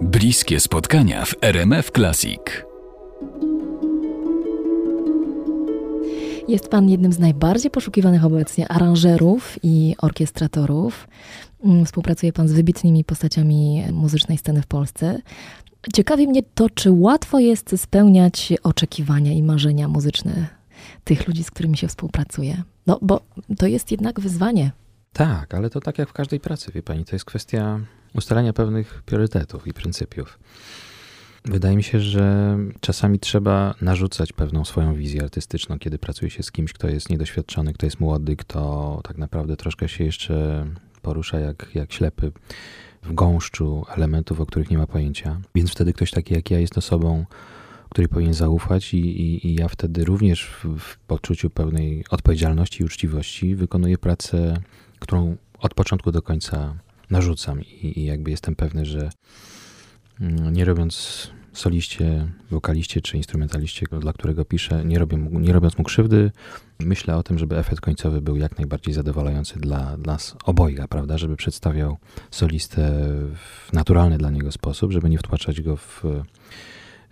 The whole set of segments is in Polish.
Bliskie spotkania w RMF Classic. Jest pan jednym z najbardziej poszukiwanych obecnie aranżerów i orkiestratorów. Mm, Współpracuje pan z wybitnymi postaciami muzycznej sceny w Polsce. Ciekawi mnie to, czy łatwo jest spełniać oczekiwania i marzenia muzyczne tych ludzi, z którymi się współpracuje. No, bo to jest jednak wyzwanie. Tak, ale to tak jak w każdej pracy, wie pani, to jest kwestia ustalenia pewnych priorytetów i pryncypiów. Wydaje mi się, że czasami trzeba narzucać pewną swoją wizję artystyczną, kiedy pracuje się z kimś, kto jest niedoświadczony, kto jest młody, kto tak naprawdę troszkę się jeszcze porusza jak, jak ślepy w gąszczu elementów, o których nie ma pojęcia. Więc wtedy ktoś taki jak ja jest osobą, której powinien zaufać i, i, i ja wtedy również w, w poczuciu pełnej odpowiedzialności i uczciwości wykonuję pracę, którą od początku do końca narzucam i, i jakby jestem pewny, że mm, nie robiąc soliście, wokaliście czy instrumentaliście, dla którego piszę, nie, robię, nie robiąc mu krzywdy, myślę o tym, żeby efekt końcowy był jak najbardziej zadowalający dla, dla nas obojga, prawda? Żeby przedstawiał solistę w naturalny dla niego sposób, żeby nie wtłaczać go w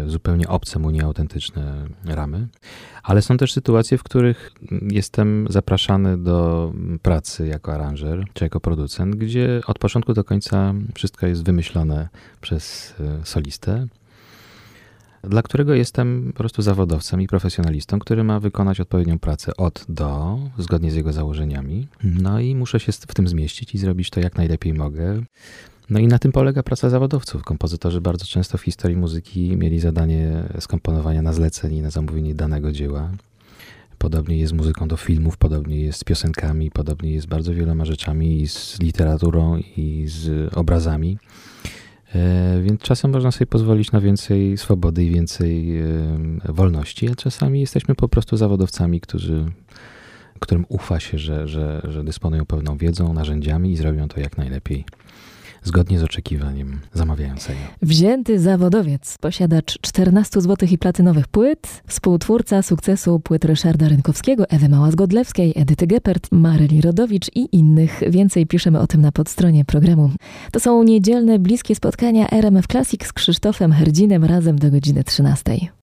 zupełnie obce mu, nieautentyczne ramy. Ale są też sytuacje, w których jestem zapraszany do pracy jako aranżer czy jako producent, gdzie od początku do końca wszystko jest wymyślone przez e, solistę, dla którego jestem po prostu zawodowcem i profesjonalistą, który ma wykonać odpowiednią pracę od do, zgodnie z jego założeniami. No i muszę się w tym zmieścić i zrobić to jak najlepiej mogę. No i na tym polega praca zawodowców. Kompozytorzy bardzo często w historii muzyki mieli zadanie skomponowania na zlecenie, na zamówienie danego dzieła. Podobnie jest z muzyką do filmów, podobnie jest z piosenkami, podobnie jest z bardzo wieloma rzeczami, i z literaturą, i z obrazami. E, Więc czasem można sobie pozwolić na więcej swobody i więcej e, wolności, a czasami jesteśmy po prostu zawodowcami, którzy, którym ufa się, że, że, że dysponują pewną wiedzą, narzędziami i zrobią to jak najlepiej, zgodnie z oczekiwaniem zamawiającego. Wzięty zawodowiec, posiadacz 14 złotych i platynowych płyt, współtwórca sukcesu płyt Ryszarda Rynkowskiego, Ewy Małas-Godlewskiej, Edyty Geppert, Maryli Rodowicz i innych. Więcej piszemy o tym na podstronie programu. To są niedzielne, bliskie spotkania RMF Classic z Krzysztofem Herdzinem razem do godziny 13.